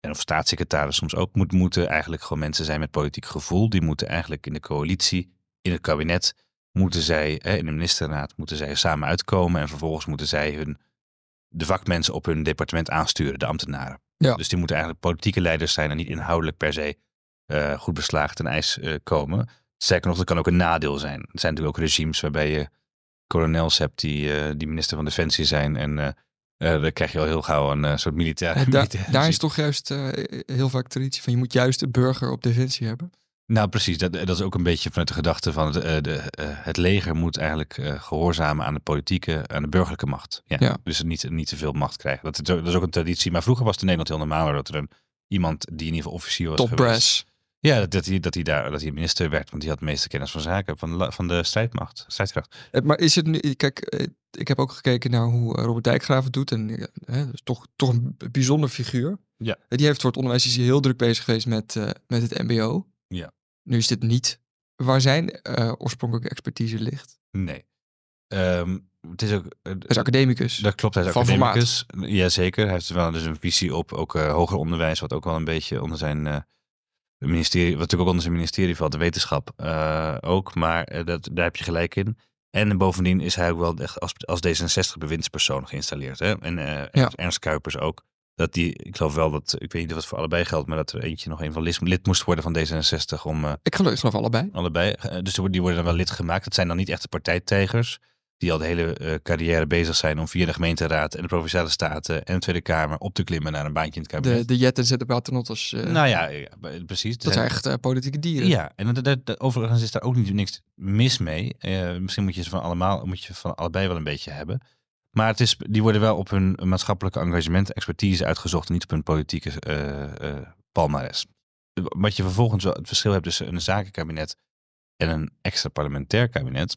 en of staatssecretaris soms ook, moet, moeten eigenlijk gewoon mensen zijn met politiek gevoel. Die moeten eigenlijk in de coalitie, in het kabinet, moeten zij, in de ministerraad, moeten zij samen uitkomen. En vervolgens moeten zij hun, de vakmensen op hun departement aansturen, de ambtenaren. Ja. Dus die moeten eigenlijk politieke leiders zijn en niet inhoudelijk per se eh, goed beslagen ten ijs eh, komen. Sterker nog, dat kan ook een nadeel zijn. Er zijn natuurlijk ook regimes waarbij je kolonels hebt die, eh, die minister van Defensie zijn. En eh eh, dan krijg je al heel gauw een soort militair. eh, daar, is toch juist heel vaak traditie van je moet juist de burger op defensie hebben. Nou, precies. Dat, dat is ook een beetje vanuit de gedachte van het, de, het leger moet eigenlijk eh, gehoorzamen aan de politieke, aan de burgerlijke macht. Ja. Ja. Dus niet, niet te veel macht krijgen. Dat, is ook- dat is ook een traditie. Maar vroeger was het in Nederland heel normaal dat er een, iemand die in ieder geval officier was Top geweest. brass. Ja, dat, hij, dat, hij daar, dat hij minister werd, want die had de meeste kennis van zaken, van, van de strijdmacht, strijdkracht. Eh, Maar is het nu, kijk, eh, ik heb ook gekeken naar hoe eh, Robert Dijkgraaf het doet. En hè, dus toch, toch een bijzonder figuur. Ja. Die heeft voor het onderwijs is hij heel druk bezig geweest met, met het MBO. Ja. Nu is dit niet waar zijn oorspronkelijke expertise ligt. Nee. Ehm, het is ook. Hij is academicus. Dat klopt, hij is Van academicus. Jazeker, hij heeft wel dus een visie op ook hoger onderwijs, wat ook wel een beetje onder zijn eh, ministerie, wat natuurlijk ook onder zijn ministerie valt, de wetenschap eh, ook. Maar eh, dat, daar heb je gelijk in. En bovendien is hij ook wel echt als, als D66 bewindspersoon geïnstalleerd. Hè? En eh, Ernst, Ernst Kuipers ook. Dat die, ik geloof wel dat, ik weet niet of het voor allebei geldt, maar dat er eentje nog een van lid, lid moest worden van D66 om Ik geloof, allebei. Allebei. Dus die worden dan wel lid gemaakt. Het zijn dan niet echte partijtijgers. Die al de hele eh, carrière bezig zijn om via de gemeenteraad en de provinciale staten en de Tweede Kamer op te klimmen naar een baantje in het kabinet. De, de Jet en de Paternotters. eh nou ja, ja, precies. dat zijn echt eh, politieke dieren. Ja, en dat, overigens is daar ook niet niks mis mee. Misschien moet je ze van allemaal, moet je van allebei wel een beetje hebben. Maar het is, die worden wel op hun maatschappelijke engagement, expertise uitgezocht, en niet op hun politieke palmares. Wat je vervolgens wel het verschil hebt tussen een zakenkabinet en een extra parlementair kabinet,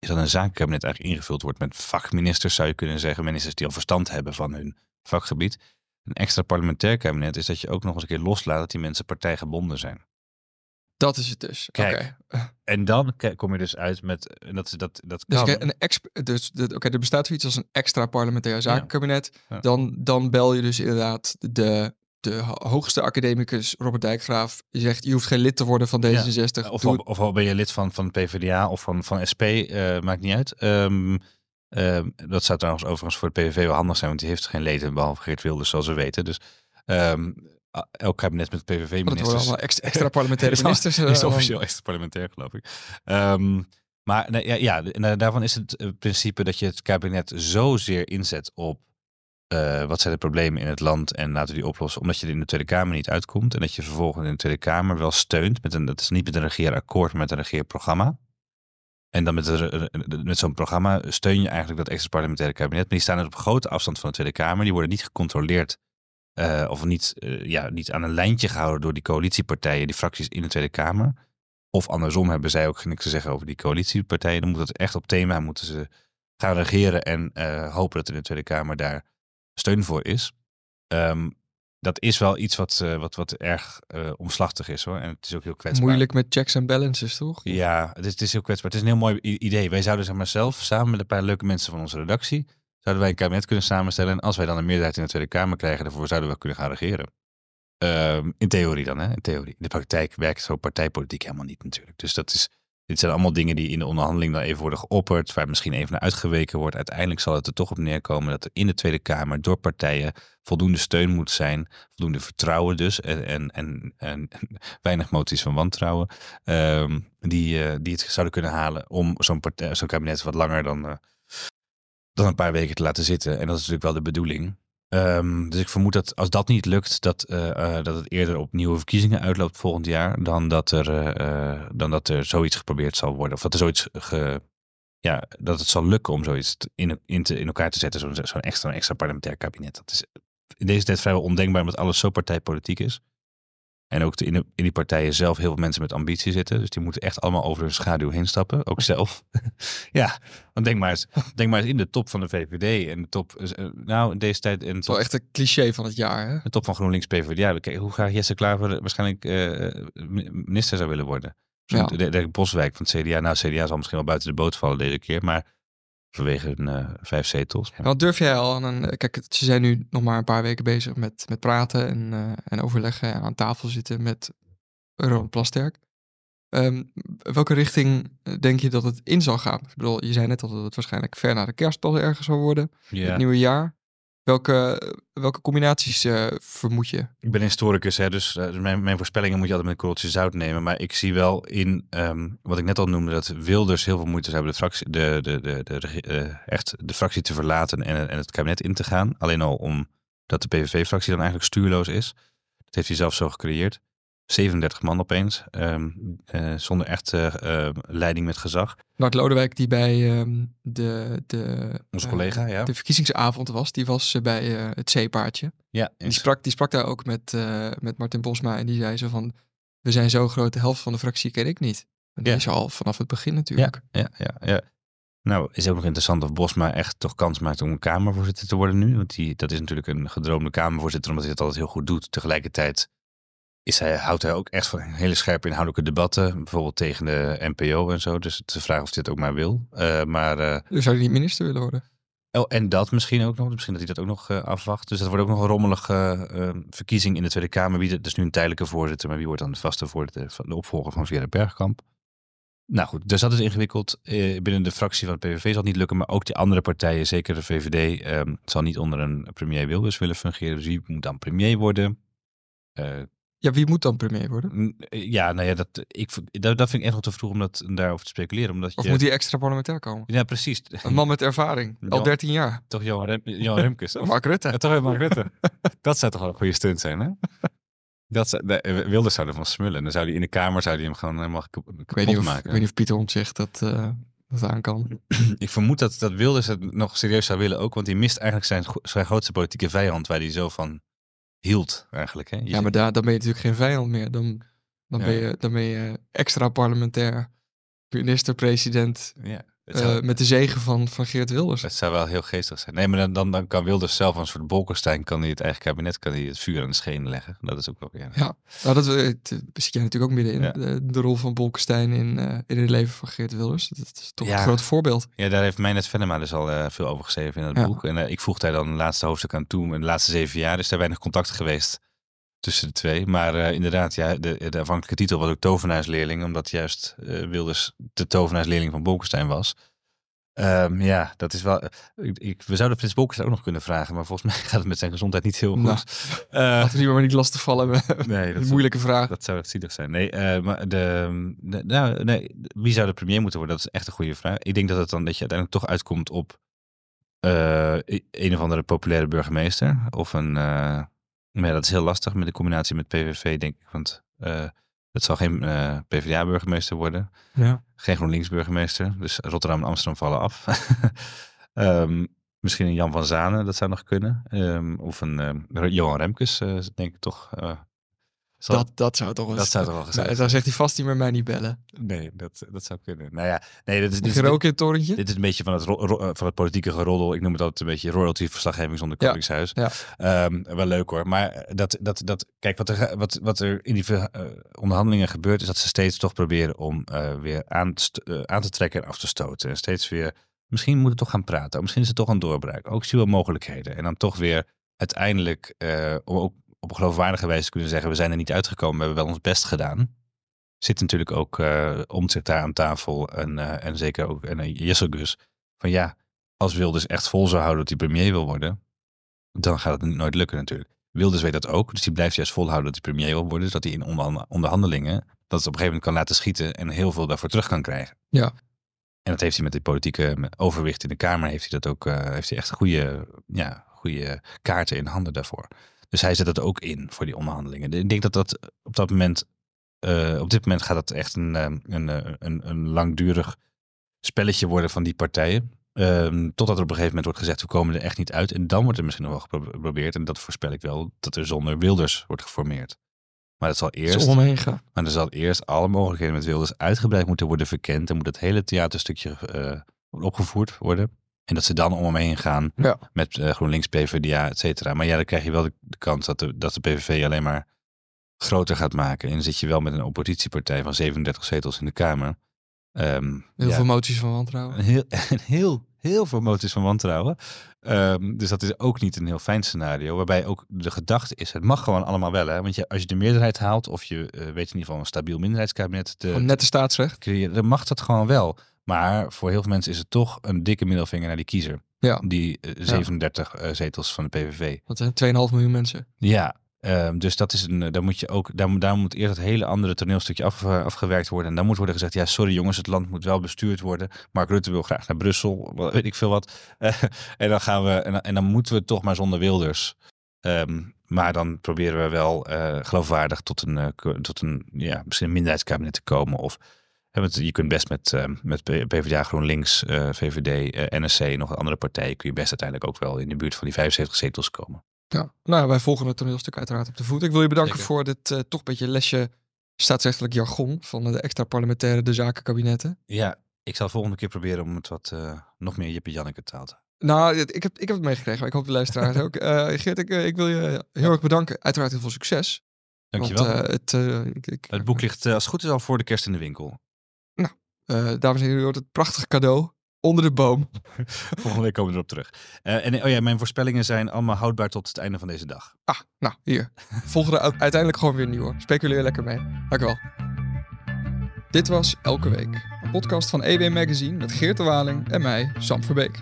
is dat een zakenkabinet eigenlijk ingevuld wordt met vakministers, zou je kunnen zeggen, ministers die al verstand hebben van hun vakgebied. Een extra parlementair kabinet is dat je ook nog eens een keer loslaat dat die mensen partijgebonden zijn. Dat is het dus. Kijk, En dan kom je dus uit met, en dat, dat, dat Dus, kan. kijk, een dus oké, er bestaat zoiets als een extra parlementair zakenkabinet. Ja. Dan, dan bel je dus inderdaad de, de ho- hoogste academicus Robert Dijkgraaf. Zegt, je hoeft geen lid te worden van D66. of, Doe al, of al ben je lid van, van PvdA of van, van SP, eh, maakt niet uit. Ehm, dat zou trouwens overigens voor de PVV wel handig zijn, want die heeft geen leden, behalve Geert Wilders, zoals we weten. Dus ehm, elk kabinet met het. Dat worden PVV-ministers allemaal extra, extra parlementaire Is al- ministers. eh, is dan- officieel extra parlementair, geloof ik. Maar nee, ja, ja, eh, daarvan is het eh, principe dat je het kabinet zozeer inzet op eh, wat zijn de problemen in het land en laten we die oplossen, omdat je er in de Tweede Kamer niet uitkomt. En dat je vervolgens in de Tweede Kamer wel steunt, met een, dat is niet met een regeerakkoord, maar met een regeerprogramma. En dan met, met zo'n programma steun je eigenlijk dat extra parlementaire kabinet. Maar die staan dus op grote afstand van de Tweede Kamer. Die worden niet gecontroleerd eh, of niet, eh, ja, niet aan een lijntje gehouden door die coalitiepartijen, die fracties in de Tweede Kamer. Of andersom hebben zij ook niks te zeggen over die coalitiepartijen. Dan moet het echt op thema, moeten ze gaan regeren en hopen dat in de Tweede Kamer daar steun voor is. Ehm, dat is wel iets wat, eh, wat, wat erg eh, omslachtig is hoor. En het is ook heel kwetsbaar. Moeilijk met checks en balances, toch? Ja, het is, het is heel kwetsbaar. Het is een heel mooi idee. Wij zouden zeg maar zelf, samen met een paar leuke mensen van onze redactie, zouden wij een kabinet kunnen samenstellen. En als wij dan een meerderheid in de Tweede Kamer krijgen, daarvoor zouden we kunnen gaan regeren. Ehm, in theorie dan, hè? In theorie. In de praktijk werkt zo partijpolitiek helemaal niet natuurlijk. Dus dat is, dit zijn allemaal dingen die in de onderhandeling dan even worden geopperd, waar misschien even naar uitgeweken wordt. Uiteindelijk zal het er toch op neerkomen dat er in de Tweede Kamer door partijen voldoende steun moet zijn, voldoende vertrouwen dus, en, en, en, en weinig moties van wantrouwen, ehm, die, eh, die het zouden kunnen halen om zo'n zo'n kabinet wat langer dan, eh, dan een paar weken te laten zitten. En dat is natuurlijk wel de bedoeling. Ehm, dus ik vermoed dat als dat niet lukt, dat, eh, eh, dat het eerder op nieuwe verkiezingen uitloopt volgend jaar, dan dat er, eh, dan dat er zoiets geprobeerd zal worden. Of dat er zoiets ja, dat het zal lukken om zoiets in, in, te, in elkaar te zetten, zo'n zo'n extra, extra parlementair kabinet. Dat is in deze tijd vrijwel ondenkbaar, omdat alles zo partijpolitiek is. En ook de- in, de- in die partijen zelf heel veel mensen met ambitie zitten. Dus die moeten echt allemaal over hun schaduw heen stappen. Ook zelf. ja, want denk maar, eens, denk maar eens in de top van de VVD en de top, eh, nou in deze tijd, Dat is wel top, echt een cliché van het jaar, hè? de top van GroenLinks PvdA. Kijk, hoe graag Jesse Klaver waarschijnlijk eh, minister zou willen worden. Ja. De, de, Boswijk van het CDA. Nou, CDA zal misschien wel buiten de boot vallen deze keer. Maar vanwege hun eh, vijf zetels. Wat durf jij al aan een... Kijk, het- ze zijn nu nog maar een paar weken bezig met, met praten en, eh, en overleggen en aan tafel zitten met Ronald Plasterk. Ehm, welke richting eh, denk je dat het in zal gaan? Ik bedoel, je zei net al dat het waarschijnlijk ver na de kerst pas ergens zal worden. Ja. Het nieuwe jaar. Welke, welke combinaties eh, vermoed je? Ik ben historicus, hè, dus eh, mijn, mijn voorspellingen moet je altijd met een korreltje zout nemen. Maar ik zie wel in, ehm, wat ik net al noemde, dat Wilders heel veel moeite zou hebben de fractie, de, de, de, eh, echt de fractie te verlaten en, en het kabinet in te gaan. Alleen al omdat de PVV-fractie dan eigenlijk stuurloos is. Dat heeft hij zelf zo gecreëerd. 37 man opeens, ehm, eh, zonder echt eh, eh, leiding met gezag. Bart Lodewijk, die bij ehm, de, de, Onze eh, collega, ja. de verkiezingsavond was, die was eh, bij het zeepaardje. Ja, die sprak, die sprak daar ook met, met Martin Bosma en die zei zo van, we zijn zo groot, de helft van de fractie ken ik niet. En die Ja. is al vanaf het begin natuurlijk. Ja, ja, ja. Nou, is ook nog interessant of Bosma echt toch kans maakt om een Kamervoorzitter te worden nu. Want die, dat is natuurlijk een gedroomde Kamervoorzitter, omdat hij dat altijd heel goed doet. Tegelijkertijd is hij, houdt hij ook echt van hele scherpe inhoudelijke debatten. Bijvoorbeeld tegen de NPO en zo. Dus het is de vraag of hij het ook maar wil. Eh, maar, Dus zou hij niet minister willen worden? oh, en dat misschien ook nog. Misschien dat hij dat ook nog eh, afwacht. Dus dat wordt ook nog een rommelige verkiezing in de Tweede Kamer. Wie, is nu een tijdelijke voorzitter, maar wie wordt dan de vaste voorzitter van de opvolger van Vera Bergkamp? Nou goed, dus dat is ingewikkeld. Binnen de fractie van de PVV zal het niet lukken, maar ook die andere partijen, zeker de VVD, ehm, zal niet onder een premier Wilders willen fungeren. Dus wie moet dan premier worden? Eh, Ja, wie moet dan premier worden? eh, ja, nou ja, dat, ik, dat, dat vind ik echt nog te vroeg om dat, daarover te speculeren. Omdat Of je, moet hij extra parlementair komen? Ja, precies. Een man met ervaring, al Ja. 13 jaar. Toch Johan, Rem, Johan Remkes. of? Mark Rutte. Ja, toch helemaal Rutte. dat zou toch wel een goede stunt zijn, hè? Dat zou, de, Wilders zou ervan smullen. Dan zou hij in de kamer zou hij hem gewoon helemaal kapot Ik weet, niet of, ik maken. weet niet of Pieter Omtzigt dat, eh, dat aan kan. Ik vermoed dat, dat Wilders het nog serieus zou willen ook. Want hij mist eigenlijk zijn, zijn grootste politieke vijand. Waar hij zo van hield eigenlijk. Hè? Je Ja, maar daar, dan ben je natuurlijk geen vijand meer. Dan, dan, Ja. ben, je, dan ben je extra parlementair minister-president ja, eh, met de zegen van, van Geert Wilders. het zou wel heel geestig zijn. Nee, maar dan, dan, dan kan Wilders zelf een soort Bolkestein... kan hij het eigen kabinet kan hij het vuur aan de schenen leggen. Dat is ook wel weer... Ja, nou, dat eh, het, zit jij natuurlijk ook midden in. Ja. De, de rol van Bolkestein in, eh, in het leven van Geert Wilders. Dat is toch Ja. een groot voorbeeld. Ja, daar heeft Meijnet Venema dus al eh, veel over geschreven in het boek. En eh, ik voeg daar dan het laatste hoofdstuk aan toe. In de laatste zeven jaar is er weinig contact geweest tussen de twee. Maar eh, inderdaad, ja, de, de aanvankelijke titel was ook tovenaarsleerling. Omdat juist eh, Wilders de tovenaarsleerling van Bolkestein was. Ehm, ja, dat is wel... ik, ik- we zouden Frits Bolkestein ook nog kunnen vragen. Maar volgens mij gaat het met zijn gezondheid niet heel goed. Nou, Eh, Laten we die maar niet lastig vallen nee, dat een moeilijke vraag. dat zou echt zielig zijn. Nee, eh, maar de, de- nou, nee, wie zou de premier moeten worden? Dat is echt een goede vraag. Ik denk dat het dan dat je uiteindelijk toch uitkomt op eh, een of andere populaire burgemeester. Of een. Maar ja, dat is heel lastig met de combinatie met PVV, denk ik. Want eh het zal geen eh, PvdA-burgemeester worden. Ja. Geen GroenLinks-burgemeester. Dus Rotterdam en Amsterdam vallen af. Ehm, misschien een Jan van Zanen, dat zou nog kunnen. Ehm, of een eh, Johan Remkes, denk ik toch. Zal- Dat, dat zou toch eens... dat zou toch wel gezegd Nou, dan zegt hij vast niet meer mij niet bellen. Nee, dat, dat zou kunnen. Nou ja, nee, dit is, dit, is, Geroken in het torentje? dit is een beetje van het, eh, van het politieke geroddel. Ik noem het altijd een beetje royalty-verslaggeving zonder Ja, koningshuis. ja. Ehm, wel leuk hoor. Maar dat, dat, dat, kijk, wat er, wat, wat er in die eh, onderhandelingen gebeurt, is dat ze steeds toch proberen om eh, weer aan aan te trekken en af te stoten. En steeds weer, misschien moet het toch gaan praten. Misschien is het toch een doorbraak. Ook zie je wel mogelijkheden. En dan toch weer uiteindelijk, om ook op een geloofwaardige wijze kunnen zeggen, we zijn er niet uitgekomen, we hebben wel ons best gedaan zit natuurlijk ook eh omtzigt daar aan tafel en, eh, en zeker ook en, uh, Jesselgus. Van ja, als Wilders echt vol zou houden dat hij premier wil worden, dan gaat het nooit lukken natuurlijk. Wilders weet dat ook, dus die blijft juist volhouden dat hij premier wil worden, zodat hij in onder- onderhandelingen dat het op een gegeven moment kan laten schieten en heel veel daarvoor terug kan krijgen. Ja. En dat heeft hij met die politieke overwicht in de Kamer, heeft hij dat ook, eh, heeft hij echt goede, ja, goede kaarten in handen daarvoor. Dus hij zet dat ook in voor die onderhandelingen. Ik denk dat dat op dat moment, uh, op dit moment gaat dat echt een, een, een, een langdurig spelletje worden van die partijen. Um, totdat er op een gegeven moment wordt gezegd, we komen er echt niet uit. En dan wordt er misschien nog wel geprobeerd, en dat voorspel ik wel, dat er zonder Wilders wordt geformeerd. Maar dat zal eerst. Maar er zal eerst alle mogelijkheden met Wilders uitgebreid moeten worden verkend. En moet het hele theaterstukje uh, opgevoerd worden. En dat ze dan om hem heen gaan ja. met uh, GroenLinks, PvdA, et cetera. Maar ja, dan krijg je wel de, de, kans dat de, dat de PVV alleen maar groter gaat maken. En dan zit je wel met een oppositiepartij van 37 zetels in de Kamer. Um, heel ja, veel moties van wantrouwen. Een heel, een heel, heel veel moties van wantrouwen. Um, dus dat is ook niet een heel fijn scenario. Waarbij ook de gedachte is, het mag gewoon allemaal wel. Hè? Want je, als je de meerderheid haalt, of je uh, weet in ieder geval een stabiel minderheidskabinet. De, net de staatsrecht. Creëren, dan mag dat gewoon wel. Maar voor heel veel mensen is het toch een dikke middelvinger naar die kiezer. Ja. Die uh, 37 ja. uh, zetels van de PVV. Dat zijn 2,5 miljoen mensen. Ja, Um, dus dat is een, daar moet je ook, daar, daar moet eerst het hele andere toneelstukje af, afgewerkt worden. En dan moet worden gezegd, ja, sorry jongens, het land moet wel bestuurd worden. Mark Rutte wil graag naar Brussel, weet ik veel wat. Uh, en dan gaan we, en, en, dan moeten we toch maar zonder Wilders. Um, maar dan proberen we wel uh, geloofwaardig tot een, tot een, ja, misschien een minderheidskabinet te komen. Of je kunt best met, uh, met PvdA, GroenLinks, VVD, NSC, nog andere partijen, kun je best uiteindelijk ook wel in de buurt van die 75 zetels komen. Ja, nou, wij volgen het toneelstuk uiteraard op de voet. Ik wil je bedanken Zeker. voor dit uh, toch een beetje lesje staatsrechtelijk jargon van de extra parlementaire de zakenkabinetten. Ja, ik zal volgende keer proberen om het wat uh, nog meer Jippe Janneke taal te nou, ik heb, ik heb het meegekregen, maar ik hoop de luisteraars ook. Uh, Geert, ik, ik, wil je heel erg bedanken. Uiteraard heel veel succes. Dankjewel. Want, het, ik, ik, het boek ligt als het goed is al voor de kerst in de winkel. Nou, dames en heren, u hoort het prachtige cadeau onder de boom. Volgende week komen we erop terug. Uh, en oh ja, mijn voorspellingen zijn allemaal houdbaar tot het einde van deze dag. Ah, nou, hier. Volgende uiteindelijk gewoon weer nieuw hoor. Speculeer lekker mee. Dank u wel. Dit was Elke Week. Een podcast van EW Magazine met Geert de Waling en mij, Sam Verbeek.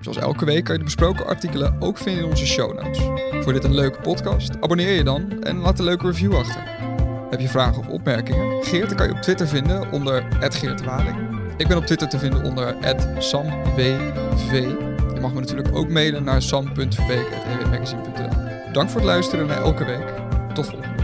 Zoals elke week kan je de besproken artikelen ook vinden in onze show notes. Voor dit een leuke podcast? Abonneer je dan en laat een leuke review achter. Heb je vragen of opmerkingen? Geert kan je op Twitter vinden onder Geert. Ik ben op Twitter te vinden onder @samwv. Je mag me natuurlijk ook mailen naar sam.verbeek.ewmagazine.nl. Dank voor het luisteren naar elke week. Tot volgende